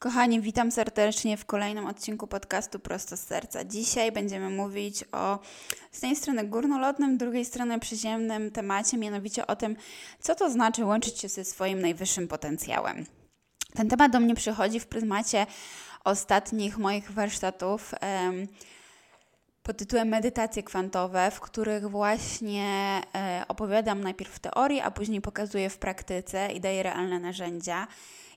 Kochani, witam serdecznie w kolejnym odcinku podcastu Prosto z Serca. Dzisiaj będziemy mówić o z tej strony górnolotnym, drugiej strony przyziemnym temacie, mianowicie o tym, co to znaczy łączyć się ze swoim najwyższym potencjałem. Ten temat do mnie przychodzi w pryzmacie ostatnich moich warsztatów pod tytułem Medytacje kwantowe, w których właśnie opowiadam najpierw w teorii, a później pokazuję w praktyce i daję realne narzędzia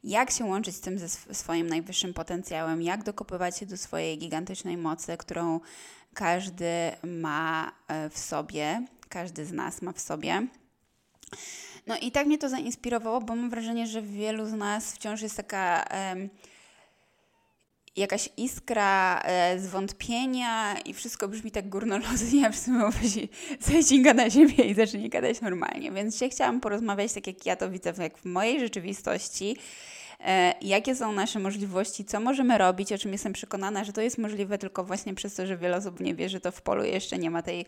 jak się łączyć z tym ze swoim najwyższym potencjałem, jak dokopywać się do swojej gigantycznej mocy, którą każdy ma e, w sobie, każdy z nas ma w sobie. No i tak mnie to zainspirowało, bo mam wrażenie, że wielu z nas wciąż jest taka jakaś iskra e, zwątpienia i wszystko brzmi tak górnolotnie, a w sumie mówi zejdzie na ziemię i zacznie gadać normalnie. Więc dzisiaj chciałam porozmawiać tak, jak ja to widzę jak w mojej rzeczywistości, jakie są nasze możliwości, co możemy robić, o czym jestem przekonana, że to jest możliwe tylko właśnie przez to, że wiele osób nie wie, że to w polu jeszcze nie ma tej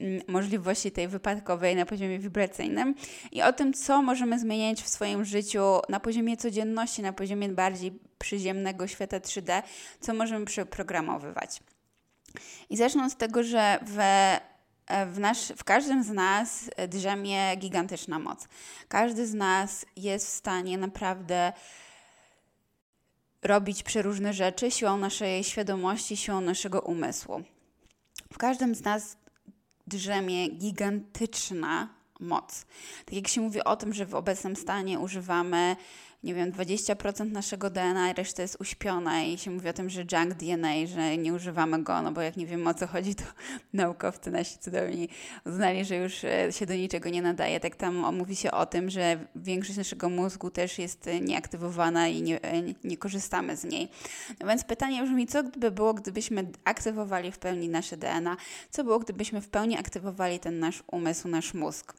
mm, możliwości tej wypadkowej na poziomie wibracyjnym i o tym, co możemy zmieniać w swoim życiu na poziomie codzienności, na poziomie bardziej przyziemnego świata 3D, co możemy przeprogramowywać. I zacznę od tego, że w e, w, nasz, w każdym z nas drzemie gigantyczna moc. Każdy z nas jest w stanie naprawdę robić przeróżne rzeczy siłą naszej świadomości, siłą naszego umysłu. W każdym z nas drzemie gigantyczna moc. Tak jak się mówi o tym, że w obecnym stanie używamy nie wiem, 20% naszego DNA, reszta jest uśpiona i się mówi o tym, że junk DNA, że nie używamy go, no bo jak nie wiemy o co chodzi, to naukowcy nasi cudowni uznali, że już e, się do niczego nie nadaje. Tak tam mówi się o tym, że większość naszego mózgu też jest e, nieaktywowana i nie, e, nie korzystamy z niej. No więc pytanie brzmi, co gdyby było, gdybyśmy aktywowali w pełni nasze DNA? Co było, gdybyśmy w pełni aktywowali ten nasz umysł, nasz mózg?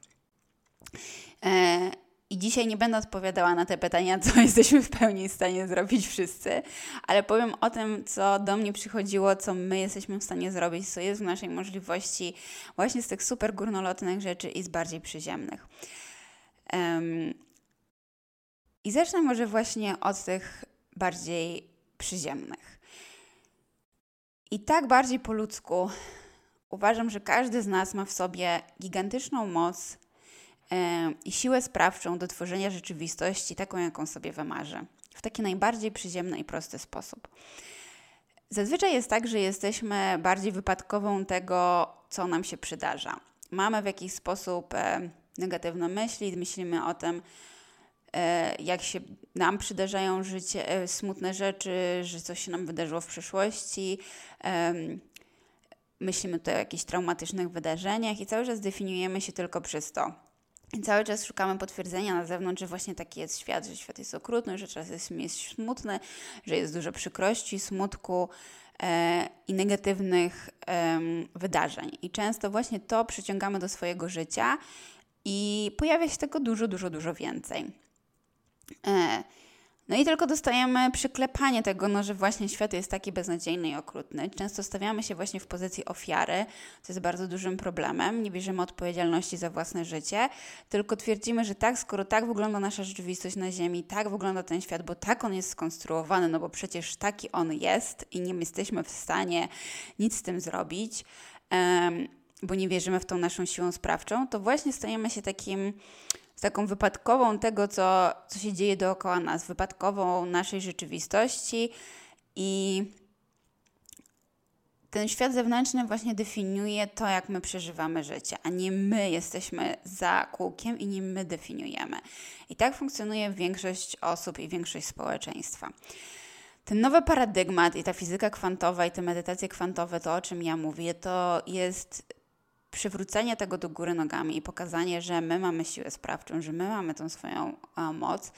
I dzisiaj nie będę odpowiadała na te pytania, co jesteśmy w pełni w stanie zrobić wszyscy, ale powiem o tym, co do mnie przychodziło, co my jesteśmy w stanie zrobić, co jest w naszej możliwości właśnie z tych super górnolotnych rzeczy i z bardziej przyziemnych. Um, I zacznę może właśnie od tych bardziej przyziemnych. I tak bardziej po ludzku uważam, że każdy z nas ma w sobie gigantyczną moc i siłę sprawczą do tworzenia rzeczywistości taką, jaką sobie wymarzy, w taki najbardziej przyziemny i prosty sposób. Zazwyczaj jest tak, że jesteśmy bardziej wypadkową tego, co nam się przydarza. Mamy w jakiś sposób e, negatywne myśli, myślimy o tym, e, jak się nam przydarzają życie, e, smutne rzeczy, że coś się nam wydarzyło w przeszłości. Myślimy tutaj o jakichś traumatycznych wydarzeniach i cały czas definiujemy się tylko przez to. I cały czas szukamy potwierdzenia na zewnątrz, że właśnie taki jest świat, że świat jest okrutny, że czas jest, jest smutny, że jest dużo przykrości, smutku e, i negatywnych e, wydarzeń. I często właśnie to przyciągamy do swojego życia i pojawia się tego dużo, dużo, dużo więcej. E, no i tylko dostajemy przyklepanie tego, no, że właśnie świat jest taki beznadziejny i okrutny. Często stawiamy się właśnie w pozycji ofiary, co jest bardzo dużym problemem. Nie bierzemy odpowiedzialności za własne życie, tylko twierdzimy, że tak, skoro tak wygląda nasza rzeczywistość na Ziemi, tak wygląda ten świat, bo tak on jest skonstruowany, no bo przecież taki on jest i nie jesteśmy w stanie nic z tym zrobić, um, bo nie wierzymy w tą naszą siłą sprawczą, to właśnie stajemy się takim z taką wypadkową tego, co, co się dzieje dookoła nas, wypadkową naszej rzeczywistości i ten świat zewnętrzny właśnie definiuje to, jak my przeżywamy życie, a nie my jesteśmy za kółkiem i nie my definiujemy. I tak funkcjonuje większość osób i większość społeczeństwa. Ten nowy paradygmat i ta fizyka kwantowa i te medytacje kwantowe, to o czym ja mówię, to jest przywrócenie tego do góry nogami i pokazanie, że my mamy siłę sprawczą, że my mamy tą swoją moc.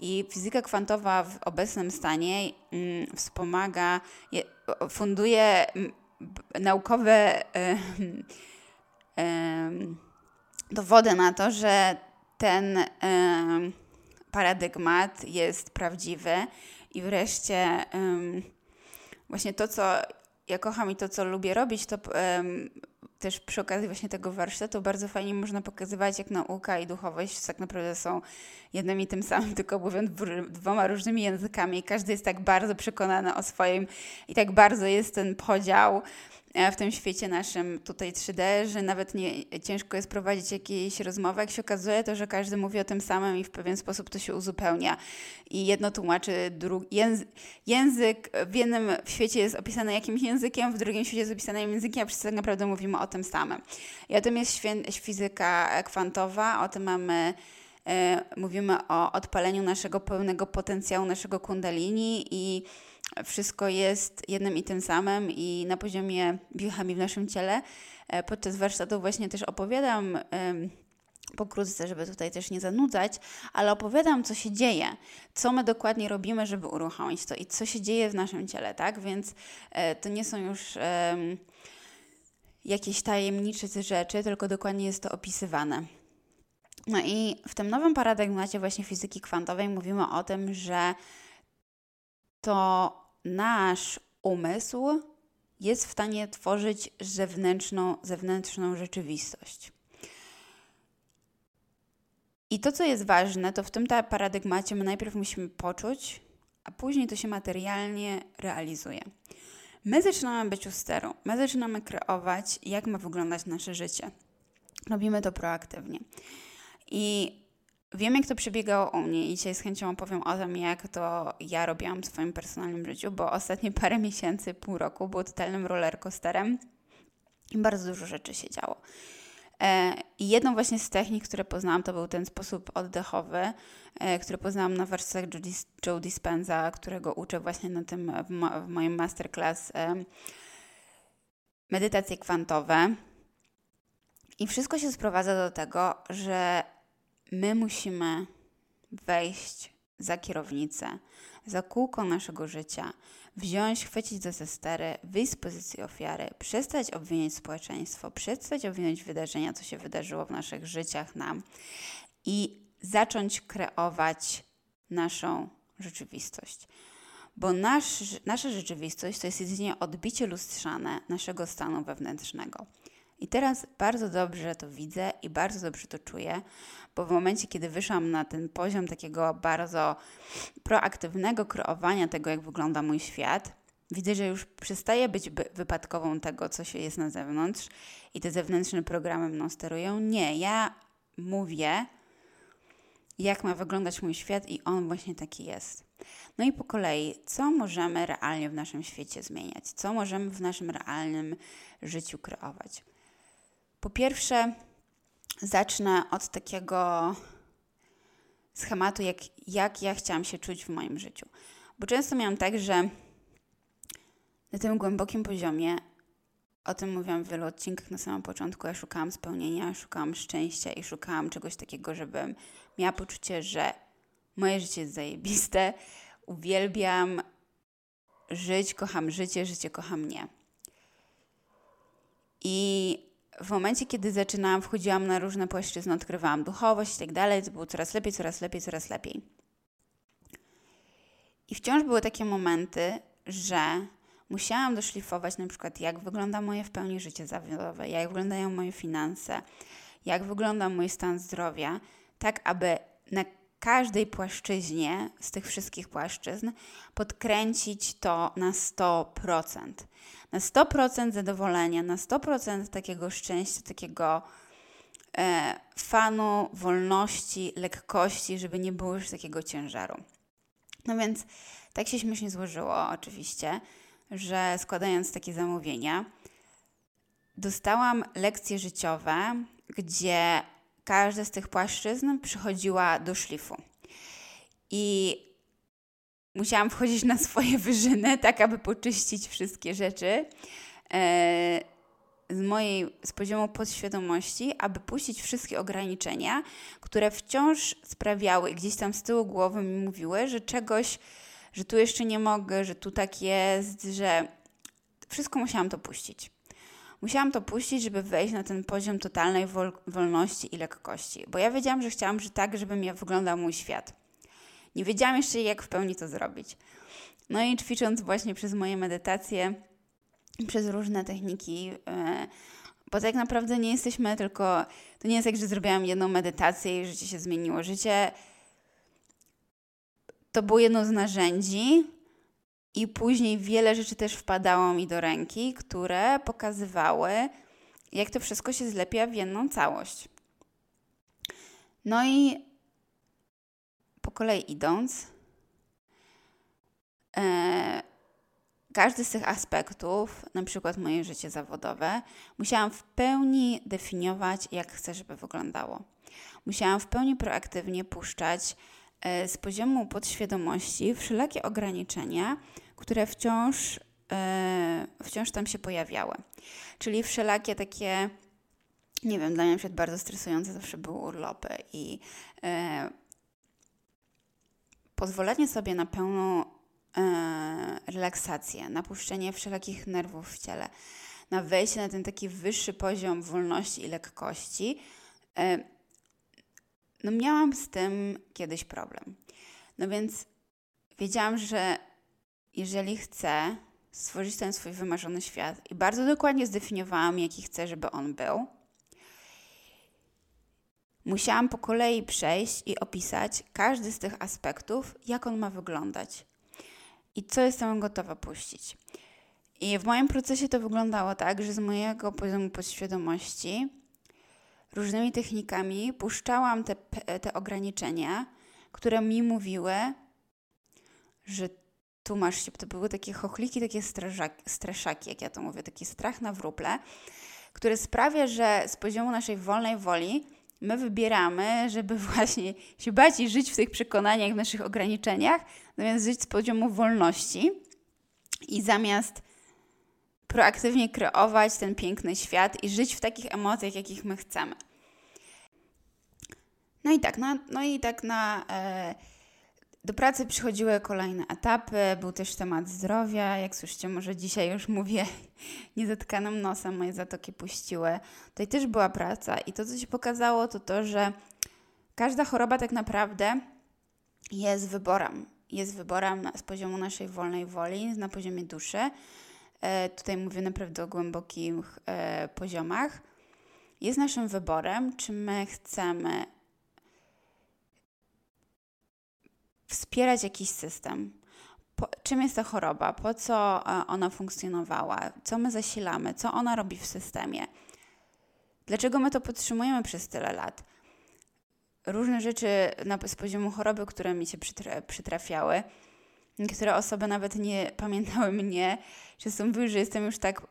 I fizyka kwantowa w obecnym stanie mm, wspomaga, je, funduje mm, naukowe y, y, dowody na to, że ten paradygmat jest prawdziwy. I wreszcie właśnie to, co ja kocham i to, co lubię robić, to też przy okazji właśnie tego warsztatu bardzo fajnie można pokazywać, jak nauka i duchowość tak naprawdę są jednym i tym samym, tylko mówiąc dwoma różnymi językami. Każdy jest tak bardzo przekonany o swoim i tak bardzo jest ten podział w tym świecie naszym tutaj 3D, że nawet nie, ciężko jest prowadzić jakieś rozmowy. Jak się okazuje, to że każdy mówi o tym samym i w pewien sposób to się uzupełnia. I jedno tłumaczy drugi. Język, język w jednym świecie jest opisany jakimś językiem, w drugim świecie jest opisany językiem, a wszyscy tak naprawdę mówimy o tym samym. I o tym jest fizyka kwantowa, o tym mamy. Yy, mówimy o odpaleniu naszego pełnego potencjału, naszego kundalini i wszystko jest jednym i tym samym i na poziomie biochemii w naszym ciele. E, podczas warsztatu właśnie też opowiadam pokrótce, żeby tutaj też nie zanudzać, ale opowiadam, co się dzieje, co my dokładnie robimy, żeby uruchomić to i co się dzieje w naszym ciele, tak? Więc e, to nie są już jakieś tajemnicze rzeczy, tylko dokładnie jest to opisywane. No i w tym nowym paradygmacie właśnie fizyki kwantowej mówimy o tym, że to nasz umysł jest w stanie tworzyć zewnętrzną, zewnętrzną rzeczywistość. I to, co jest ważne, to w tym paradygmacie my najpierw musimy poczuć, a później to się materialnie realizuje. My zaczynamy być u steru, my zaczynamy kreować, jak ma wyglądać nasze życie. Robimy to proaktywnie. I Wiem, jak to przebiegało u mnie i dzisiaj z chęcią opowiem o tym, jak to ja robiłam w swoim personalnym życiu, bo ostatnie parę miesięcy, pół roku było totalnym rollercoasterem i bardzo dużo rzeczy się działo. E, I jedną właśnie z technik, które poznałam, to był ten sposób oddechowy, e, który poznałam na warsztatach Joe Dispenza, którego uczę właśnie na tym w, mo w moim masterclass e, medytacje kwantowe. I wszystko się sprowadza do tego, że my musimy wejść za kierownicę, za kółko naszego życia, wziąć, chwycić za zestery, wyjść z pozycji ofiary, przestać obwiniać społeczeństwo, przestać obwiniać wydarzenia, co się wydarzyło w naszych życiach nam i zacząć kreować naszą rzeczywistość. Bo nasz, nasza rzeczywistość to jest jedynie odbicie lustrzane naszego stanu wewnętrznego. I teraz bardzo dobrze to widzę i bardzo dobrze to czuję, bo w momencie, kiedy wyszłam na ten poziom takiego bardzo proaktywnego kreowania tego, jak wygląda mój świat, widzę, że już przestaje być wypadkową tego, co się jest na zewnątrz i te zewnętrzne programy mną sterują. Nie, ja mówię, jak ma wyglądać mój świat i on właśnie taki jest. No i po kolei, co możemy realnie w naszym świecie zmieniać? Co możemy w naszym realnym życiu kreować? Po pierwsze, zacznę od takiego schematu, jak, jak ja chciałam się czuć w moim życiu. Bo często miałam tak, że na tym głębokim poziomie, o tym mówiłam w wielu odcinkach na samym początku, ja szukałam spełnienia, szukałam szczęścia i szukałam czegoś takiego, żebym miała poczucie, że moje życie jest zajebiste, uwielbiam żyć, kocham życie, życie kocha mnie. I w momencie, kiedy zaczynałam, wchodziłam na różne płaszczyzny, odkrywałam duchowość i tak dalej, to było coraz lepiej, coraz lepiej, coraz lepiej. I wciąż były takie momenty, że musiałam doszlifować na przykład, jak wygląda moje w pełni życie zawodowe, jak wyglądają moje finanse, jak wygląda mój stan zdrowia, tak aby na każdej płaszczyźnie z tych wszystkich płaszczyzn podkręcić to na 100%. Na 100% zadowolenia, na 100% takiego szczęścia, takiego e, fanu, wolności, lekkości, żeby nie było już takiego ciężaru. No więc tak się śmiesznie złożyło, oczywiście, że składając takie zamówienia, dostałam lekcje życiowe, gdzie każda z tych płaszczyzn przychodziła do szlifu. I musiałam wchodzić na swoje wyżyny, tak aby poczyścić wszystkie rzeczy. E, z mojej, z poziomu podświadomości, aby puścić wszystkie ograniczenia, które wciąż sprawiały, gdzieś tam z tyłu głowy mi mówiły, że czegoś, że tu jeszcze nie mogę, że tu tak jest, że wszystko musiałam to puścić. Musiałam to puścić, żeby wejść na ten poziom totalnej wol wolności i lekkości, bo ja wiedziałam, że chciałam, że tak, żeby mi wyglądał mój świat. Nie wiedziałam jeszcze, jak w pełni to zrobić. No i ćwicząc właśnie przez moje medytacje, przez różne techniki, e, bo tak naprawdę nie jesteśmy tylko, to nie jest tak, że zrobiłam jedną medytację i życie się zmieniło. Życie to było jedno z narzędzi, i później wiele rzeczy też wpadało mi do ręki, które pokazywały, jak to wszystko się zlepia w jedną całość. No i kolei idąc, e, każdy z tych aspektów, na przykład moje życie zawodowe, musiałam w pełni definiować, jak chcę, żeby wyglądało. Musiałam w pełni proaktywnie puszczać e, z poziomu podświadomości wszelakie ograniczenia, które wciąż, e, wciąż tam się pojawiały. Czyli wszelakie takie, nie wiem, dla mnie na bardzo stresujące zawsze były urlopy i pozwolenie sobie na pełną e, relaksację, na puszczenie wszelakich nerwów w ciele, na wejście na ten taki wyższy poziom wolności i lekkości, e, no miałam z tym kiedyś problem. No więc wiedziałam, że jeżeli chcę stworzyć ten swój wymarzony świat i bardzo dokładnie zdefiniowałam, jaki chcę, żeby on był, musiałam po kolei przejść i opisać każdy z tych aspektów, jak on ma wyglądać i co jestem gotowa puścić. I w moim procesie to wyglądało tak, że z mojego poziomu podświadomości różnymi technikami puszczałam te, te ograniczenia, które mi mówiły, że tu masz się, to były takie chochliki, takie straszaki, jak ja to mówię, taki strach na wróble, który sprawia, że z poziomu naszej wolnej woli my wybieramy, żeby właśnie się bać i żyć w tych przekonaniach, w naszych ograniczeniach, zamiast żyć z poziomu wolności i zamiast proaktywnie kreować ten piękny świat i żyć w takich emocjach, jakich my chcemy. No i tak, no, no i tak na... E, do pracy przychodziły kolejne etapy, był też temat zdrowia. Jak słyszycie, może dzisiaj już mówię niezatkanym nosem, moje zatoki puściły. Tutaj też była praca i to, co się pokazało, to to, że każda choroba tak naprawdę jest wyborem. Jest wyborem z poziomu naszej wolnej woli, na poziomie duszy. E, tutaj mówię naprawdę o głębokich e, poziomach. Jest naszym wyborem, czy my chcemy wspierać jakiś system. Po, czym jest ta choroba? Po co e, ona funkcjonowała? Co my zasilamy? Co ona robi w systemie? Dlaczego my to podtrzymujemy przez tyle lat? Różne rzeczy na, z poziomu choroby, które mi się przytra przytrafiały. Niektóre osoby nawet nie pamiętały mnie, często mówiły, że jestem już tak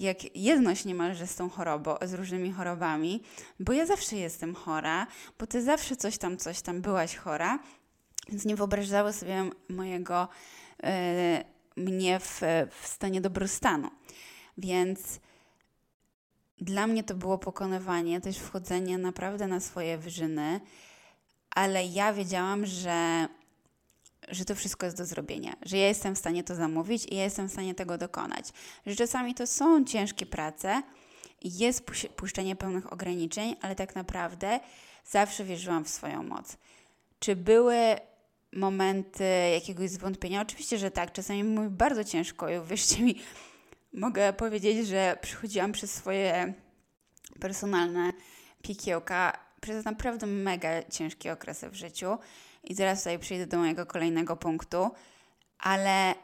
jak jedność niemalże z tą chorobą, z różnymi chorobami, bo ja zawsze jestem chora, bo ty zawsze coś tam, coś tam byłaś chora, więc nie wyobrażały sobie mojego, e, mnie w, w stanie dobrostanu. Więc dla mnie to było pokonywanie, też wchodzenie naprawdę na swoje wyżyny, ale ja wiedziałam, że że to wszystko jest do zrobienia, że ja jestem w stanie to zamówić i ja jestem w stanie tego dokonać. Że czasami to są ciężkie prace jest puszczenie pełnych ograniczeń, ale tak naprawdę zawsze wierzyłam w swoją moc. Czy były momenty jakiegoś zwątpienia? Oczywiście, że tak. Czasami mi bardzo ciężko i wierzcie mi, mogę powiedzieć, że przychodziłam przez swoje personalne piekiełka, przez naprawdę mega ciężkie okresy w życiu i zaraz tutaj przejdę do mojego kolejnego punktu, ale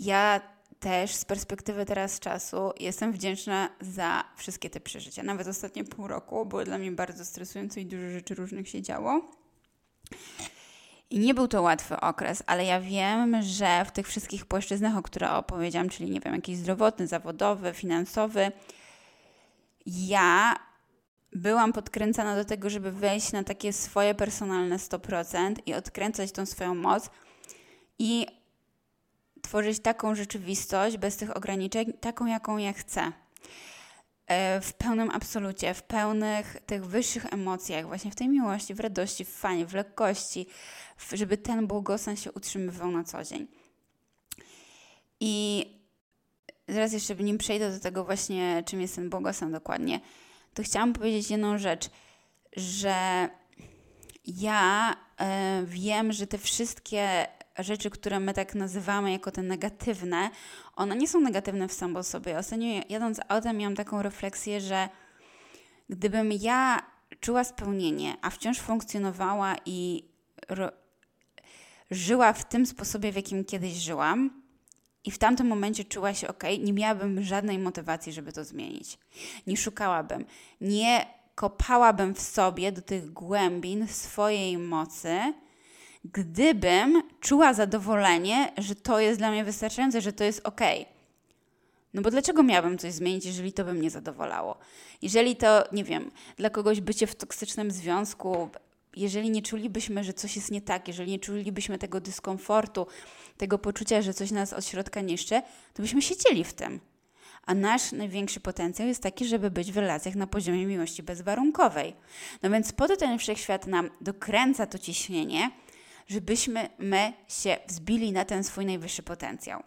ja też z perspektywy teraz czasu jestem wdzięczna za wszystkie te przeżycia. Nawet ostatnie pół roku było dla mnie bardzo stresujące i dużo rzeczy różnych się działo. I nie był to łatwy okres, ale ja wiem, że w tych wszystkich płaszczyznach, o których opowiedziałam, czyli nie wiem, jakiś zdrowotny, zawodowy, finansowy, ja byłam podkręcana do tego, żeby wejść na takie swoje personalne 100% i odkręcać tą swoją moc. I tworzyć taką rzeczywistość bez tych ograniczeń, taką jaką ja chcę. E, w pełnym absolucie, w pełnych tych wyższych emocjach, właśnie w tej miłości, w radości, w fanie, w lekkości, żeby ten błogostan się utrzymywał na co dzień. I zaraz jeszcze nim przejdę do tego właśnie, czym jest ten błogostan dokładnie, to chciałam powiedzieć jedną rzecz, że ja e, wiem, że te wszystkie rzeczy, które my tak nazywamy jako te negatywne, one nie są negatywne w samo sobie. Ostatnio jadąc autem miałam taką refleksję, że gdybym ja czuła spełnienie, a wciąż funkcjonowała i żyła w tym sposobie, w jakim kiedyś żyłam, i w tamtym momencie czuła się ok, nie miałabym żadnej motywacji, żeby to zmienić. Nie szukałabym, nie kopałabym w sobie do tych głębin swojej mocy, gdybym czuła zadowolenie, że to jest dla mnie wystarczające, że to jest ok. No bo dlaczego miałabym coś zmienić, jeżeli to by mnie zadowalało? Jeżeli to, nie wiem, dla kogoś bycie w toksycznym związku, jeżeli nie czulibyśmy, że coś jest nie tak, jeżeli nie czulibyśmy tego dyskomfortu, tego poczucia, że coś nas od środka niszczy, to byśmy siedzieli w tym. A nasz największy potencjał jest taki, żeby być w relacjach na poziomie miłości bezwarunkowej. No więc po to ten wszechświat nam dokręca to ciśnienie, żebyśmy my się wzbili na ten swój najwyższy potencjał.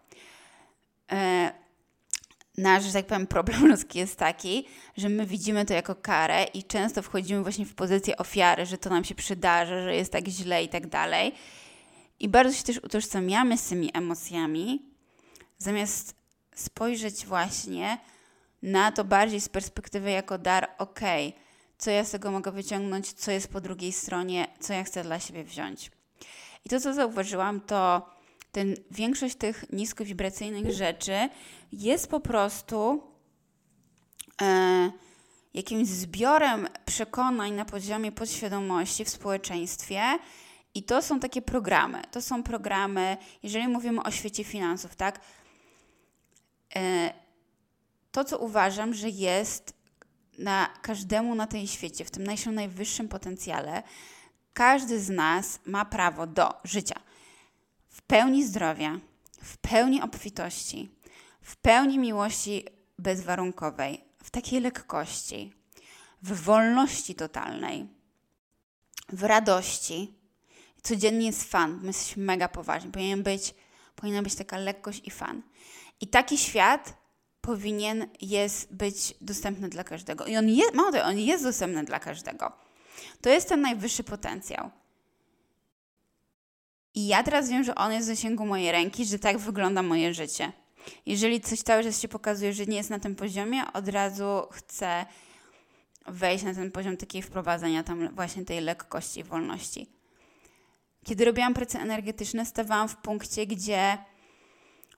E, nasz, że tak powiem, problem ludzki jest taki, że my widzimy to jako karę i często wchodzimy właśnie w pozycję ofiary, że to nam się przydarza, że jest tak źle i tak dalej. I bardzo się też utożsamiamy z tymi emocjami, zamiast spojrzeć właśnie na to bardziej z perspektywy jako dar, ok, co ja z tego mogę wyciągnąć, co jest po drugiej stronie, co ja chcę dla siebie wziąć. I to, co zauważyłam, to ten, większość tych niskowibracyjnych rzeczy jest po prostu e, jakimś zbiorem przekonań na poziomie podświadomości w społeczeństwie. I to są takie programy. To są programy, jeżeli mówimy o świecie finansów, tak? E, to, co uważam, że jest na każdemu na tej świecie, w tym naszym najwyższym potencjale, każdy z nas ma prawo do życia pełni zdrowia, w pełni obfitości, w pełni miłości bezwarunkowej, w takiej lekkości, w wolności totalnej, w radości. Codziennie jest fan, my jesteśmy mega poważni. Powinien być, powinna być taka lekkość i fan. I taki świat powinien jest być dostępny dla każdego. I on jest, mało on jest dostępny dla każdego. To jest ten najwyższy potencjał. I ja teraz wiem, że on jest w zasięgu mojej ręki, że tak wygląda moje życie. Jeżeli coś cały czas się pokazuje, że nie jest na tym poziomie, od razu chcę wejść na ten poziom takiej wprowadzenia tam właśnie tej lekkości i wolności. Kiedy robiłam prace energetyczne, stawałam w punkcie, gdzie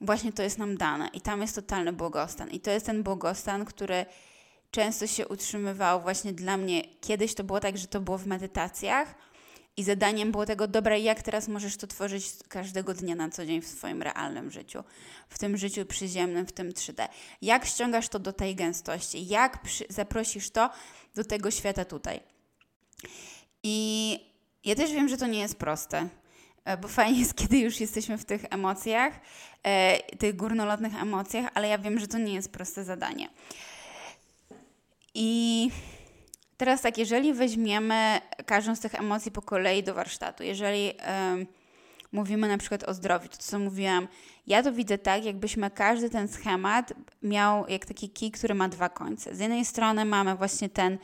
właśnie to jest nam dane i tam jest totalny błogostan. I to jest ten błogostan, który często się utrzymywał właśnie dla mnie. Kiedyś to było tak, że to było w medytacjach i zadaniem było tego, dobra, jak teraz możesz to tworzyć każdego dnia na co dzień w swoim realnym życiu, w tym życiu przyziemnym, w tym 3D. Jak ściągasz to do tej gęstości, jak przy, zaprosisz to do tego świata tutaj. I ja też wiem, że to nie jest proste, e, bo fajnie jest, kiedy już jesteśmy w tych emocjach, e, tych górnolotnych emocjach, ale ja wiem, że to nie jest proste zadanie. I teraz tak, jeżeli weźmiemy każdą z tych emocji po kolei do warsztatu, jeżeli mówimy na przykład o zdrowiu, to co mówiłam, ja to widzę tak, jakbyśmy każdy ten schemat miał jak taki kij, który ma dwa końce. Z jednej strony mamy właśnie ten,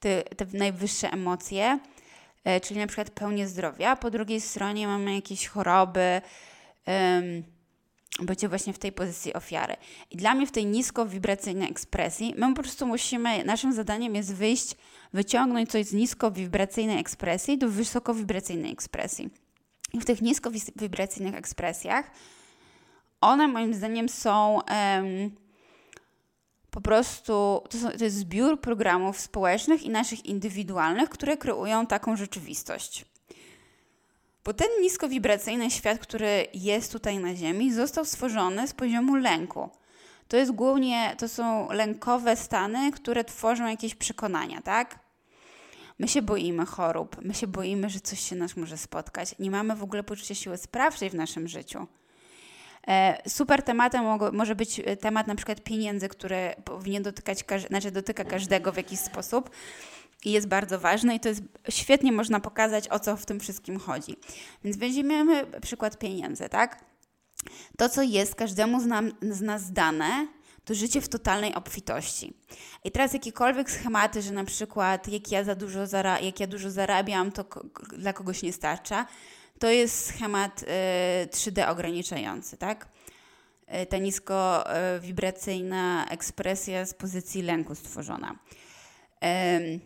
te, te najwyższe emocje, e, czyli na przykład pełnię zdrowia, po drugiej stronie mamy jakieś choroby, bycie właśnie w tej pozycji ofiary. I dla mnie w tej niskowibracyjnej ekspresji, my po prostu musimy, naszym zadaniem jest wyjść, wyciągnąć coś z niskowibracyjnej ekspresji do wysokowibracyjnej ekspresji. I w tych niskowibracyjnych ekspresjach one moim zdaniem są um, po prostu, to, są, to jest zbiór programów społecznych i naszych indywidualnych, które kreują taką rzeczywistość. Bo ten niskowibracyjny świat, który jest tutaj na Ziemi, został stworzony z poziomu lęku. To jest głównie, to są lękowe stany, które tworzą jakieś przekonania, tak? My się boimy chorób, my się boimy, że coś się nas może spotkać. Nie mamy w ogóle poczucia siły sprawczej w naszym życiu. E, super tematem może być temat na przykład pieniędzy, które powinien dotykać, znaczy dotyka każdego w jakiś sposób i jest bardzo ważny i to jest świetnie można pokazać, o co w tym wszystkim chodzi. Więc weźmiemy przykład pieniędzy, tak? To, co jest każdemu z, nam, z nas dane, to życie w totalnej obfitości. I teraz jakiekolwiek schematy, że na przykład jak ja za dużo, zara jak ja dużo zarabiam, to dla kogoś nie starcza, to jest schemat y, 3D ograniczający, tak? Y, ta niskowibracyjna ekspresja z pozycji lęku stworzona. Y,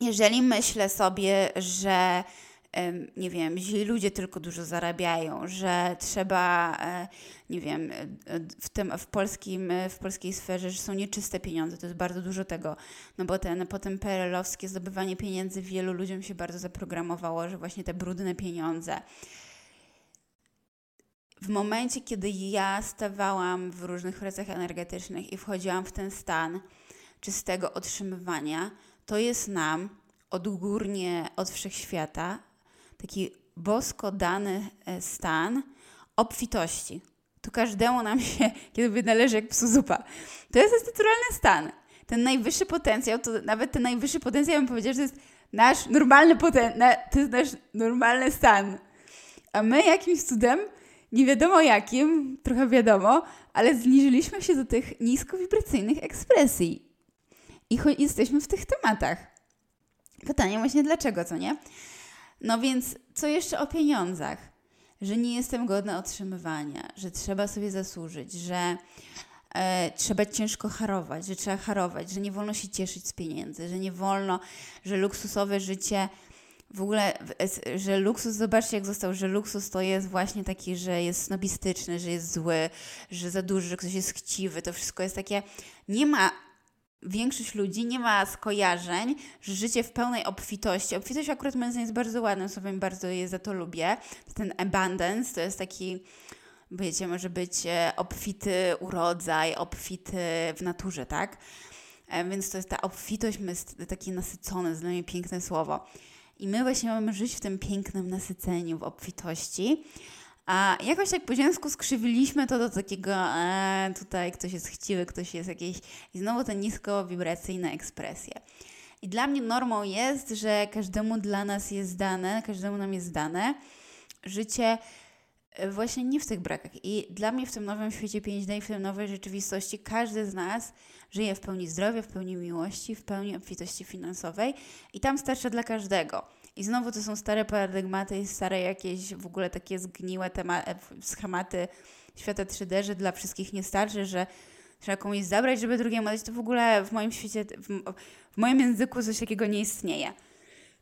jeżeli myślę sobie, że nie wiem, źli ludzie tylko dużo zarabiają, że trzeba, e, nie wiem, e, w, tym, w, polskim, w polskiej sferze, że są nieczyste pieniądze, to jest bardzo dużo tego, no bo ten, potem PRL-owskie zdobywanie pieniędzy wielu ludziom się bardzo zaprogramowało, że właśnie te brudne pieniądze. W momencie, kiedy ja stawałam w różnych pracach energetycznych i wchodziłam w ten stan czystego otrzymywania, to jest nam odgórnie od wszechświata taki bosko dany e, stan obfitości. To każdemu nam się kiedy należy jak psu zupa. To jest naturalny stan. Ten najwyższy potencjał, to nawet ten najwyższy potencjał, bym powiedział, że to jest nasz normalny potencjał, to jest nasz normalny stan. A my jakimś cudem, nie wiadomo jakim, trochę wiadomo, ale zniżyliśmy się do tych niskowibracyjnych ekspresji. I jesteśmy w tych tematach. Pytanie właśnie dlaczego, co nie? No więc co jeszcze o pieniądzach? Że nie jestem godna otrzymywania, że trzeba sobie zasłużyć, że e, trzeba ciężko harować, że trzeba harować, że nie wolno się cieszyć z pieniędzy, że nie wolno, że luksusowe życie w ogóle, że luksus, zobaczcie jak został, że luksus to jest właśnie taki, że jest snobistyczny, że jest zły, że za duży, że ktoś jest chciwy, to wszystko jest takie, nie ma większość ludzi nie ma skojarzeń, że życie w pełnej obfitości. Obfitość akurat moim zdaniem jest bardzo ładnym słowem, bardzo je za to lubię. Ten abundance to jest taki, wiecie, może być e, obfity urodzaj, obfity w naturze, tak? E, więc to jest ta obfitość, jest takie nasycone, dla mnie piękne słowo. I my właśnie mamy żyć w tym pięknym nasyceniu, w obfitości. A jakoś tak po ziemsku skrzywiliśmy to do takiego, e, tutaj ktoś jest chciwy, ktoś jest jakiś, i znowu te niskowibracyjne ekspresje. I dla mnie normą jest, że każdemu dla nas jest dane, każdemu nam jest dane życie e, właśnie nie w tych brakach. I dla mnie w tym nowym świecie 5D w tej nowej rzeczywistości każdy z nas żyje w pełni zdrowia, w pełni miłości, w pełni obfitości finansowej i tam starcza dla każdego. I znowu to są stare paradygmaty i stare jakieś w ogóle takie zgniłe e, schematy świata 3D, że dla wszystkich nie starczy, że trzeba komuś zabrać, żeby drugiemu dać. To w ogóle w moim świecie, w, w moim języku coś takiego nie istnieje.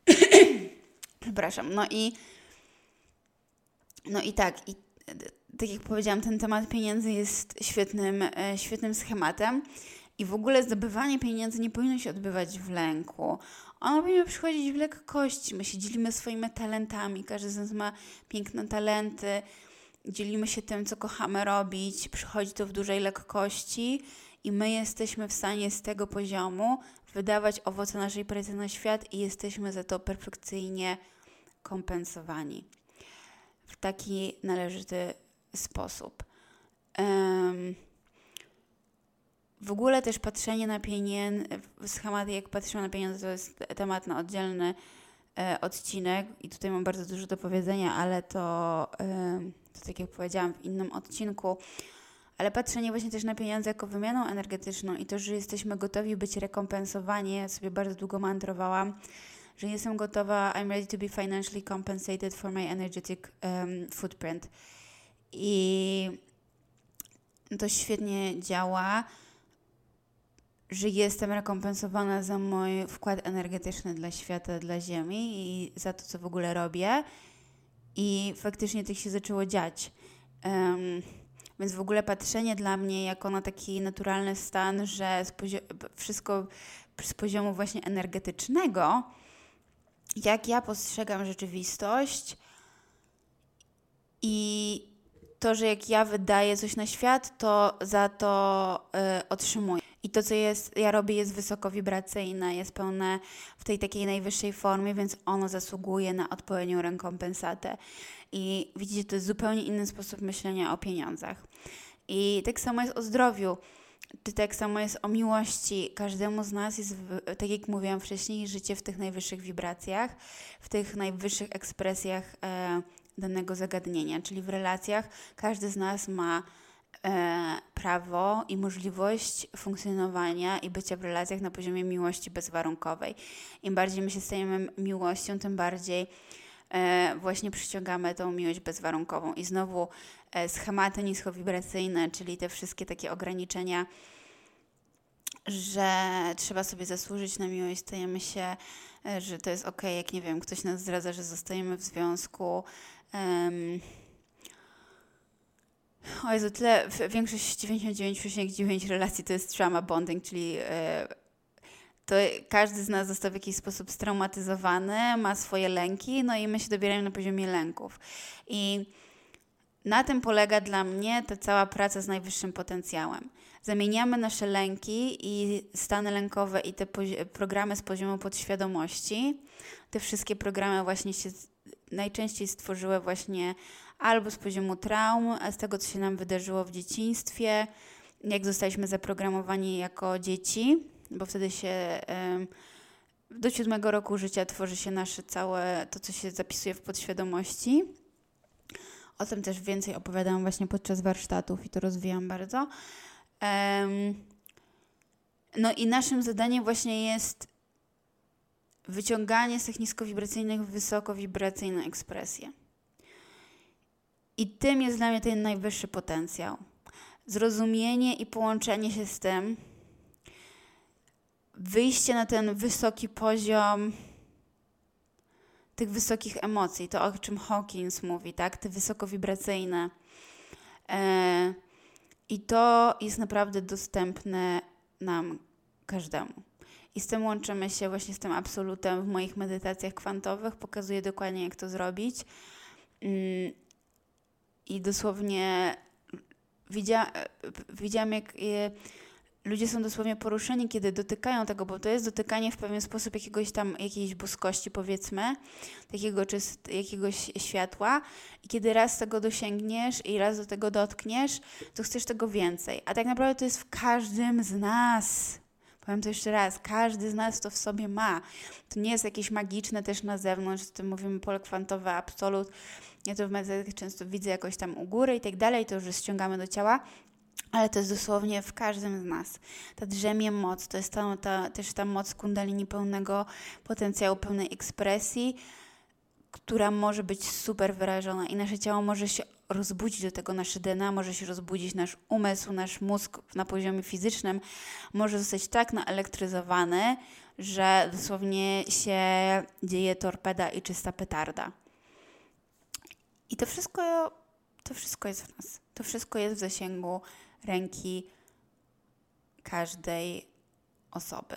Przepraszam. No i no i tak, i tak jak powiedziałam, ten temat pieniędzy jest świetnym, e, świetnym schematem. I w ogóle zdobywanie pieniędzy nie powinno się odbywać w lęku. Ono powinno przychodzić w lekkości. My się dzielimy swoimi talentami. Każdy z nas ma piękne talenty. Dzielimy się tym, co kochamy robić. Przychodzi to w dużej lekkości i my jesteśmy w stanie z tego poziomu wydawać owoce naszej pracy na świat i jesteśmy za to perfekcyjnie kompensowani w taki należyty sposób. Um, w ogóle też patrzenie na pieniądze, schematy jak patrzymy na pieniądze, to jest temat na oddzielny e, odcinek i tutaj mam bardzo dużo do powiedzenia, ale to, e, to tak jak powiedziałam w innym odcinku, ale patrzenie właśnie też na pieniądze jako wymianą energetyczną i to, że jesteśmy gotowi być rekompensowani, ja sobie bardzo długo mantrowałam, że jestem gotowa, I'm ready to be financially compensated for my energetic um, footprint. I to świetnie działa że jestem rekompensowana za mój wkład energetyczny dla świata, dla Ziemi i za to, co w ogóle robię. I faktycznie tak się zaczęło dziać. Um, więc w ogóle patrzenie dla mnie jako na taki naturalny stan, że wszystko z poziomu właśnie energetycznego, jak ja postrzegam rzeczywistość i to, że jak ja wydaję coś na świat, to za to y, otrzymuję. I to, co jest, ja robię, jest wysoko wibracyjne, jest pełne w tej takiej najwyższej formie, więc ono zasługuje na odpowiednią rekompensatę. I widzicie, to jest zupełnie inny sposób myślenia o pieniądzach. I tak samo jest o zdrowiu. Czy tak samo jest o miłości. Każdemu z nas jest, tak jak mówiłam wcześniej, życie w tych najwyższych wibracjach, w tych najwyższych ekspresjach e, danego zagadnienia, czyli w relacjach. Każdy z nas ma prawo i możliwość funkcjonowania i bycia w relacjach na poziomie miłości bezwarunkowej. Im bardziej my się stajemy miłością, tym bardziej e, właśnie przyciągamy tą miłość bezwarunkową. I znowu e, schematy niskowibracyjne, czyli te wszystkie takie ograniczenia, że trzeba sobie zasłużyć na miłość, stajemy się, e, że to jest ok, jak nie wiem, ktoś nas zdradza, że zostajemy w związku. Um, o Jezu, tyle, większość 99,9 relacji to jest trauma bonding, czyli e, to każdy z nas został w jakiś sposób straumatyzowany, ma swoje lęki, no i my się dobieramy na poziomie lęków. I na tym polega dla mnie ta cała praca z najwyższym potencjałem. Zamieniamy nasze lęki i stany lękowe i te programy z poziomu podświadomości. Te wszystkie programy właśnie się najczęściej stworzyły właśnie albo z poziomu traum, z tego, co się nam wydarzyło w dzieciństwie, jak zostaliśmy zaprogramowani jako dzieci, bo wtedy się do siódmego roku życia tworzy się nasze całe, to co się zapisuje w podświadomości. O tym też więcej opowiadałam właśnie podczas warsztatów i to rozwijam bardzo. No i naszym zadaniem właśnie jest wyciąganie z tych niskowibracyjnych wysokowibracyjne ekspresje. I tym jest dla mnie ten najwyższy potencjał. Zrozumienie i połączenie się z tym, wyjście na ten wysoki poziom tych wysokich emocji, to o czym Hawkins mówi, tak? Te wysokowibracyjne. E, I to jest naprawdę dostępne nam każdemu. I z tym łączymy się właśnie z tym absolutem w moich medytacjach kwantowych. Pokazuję dokładnie, jak to zrobić. I dosłownie widzia, widziałam, jak ludzie są dosłownie poruszeni, kiedy dotykają tego, bo to jest dotykanie w pewien sposób jakiegoś tam, jakiejś boskości, powiedzmy, takiego czyst, jakiegoś światła. I kiedy raz tego dosięgniesz i raz do tego dotkniesz, to chcesz tego więcej. A tak naprawdę to jest w każdym z nas. Powiem to jeszcze raz, każdy z nas to w sobie ma. To nie jest jakieś magiczne też na zewnątrz, o tym mówimy pole kwantowe, absolut. Ja to w medytacji często widzę jakoś tam u góry i tak dalej, to już ściągamy do ciała, ale to jest dosłownie w każdym z nas. Ta drzemie moc, to jest ta, ta, też ta moc kundalini pełnego potencjału, pełnej ekspresji, która może być super wyrażona i nasze ciało może się rozbudzić do tego, nasze DNA może się rozbudzić, nasz umysł, nasz mózg na poziomie fizycznym może zostać tak naelektryzowany, że dosłownie się dzieje torpeda i czysta petarda. I to wszystko, to wszystko jest w nas. To wszystko jest w zasięgu ręki każdej osoby.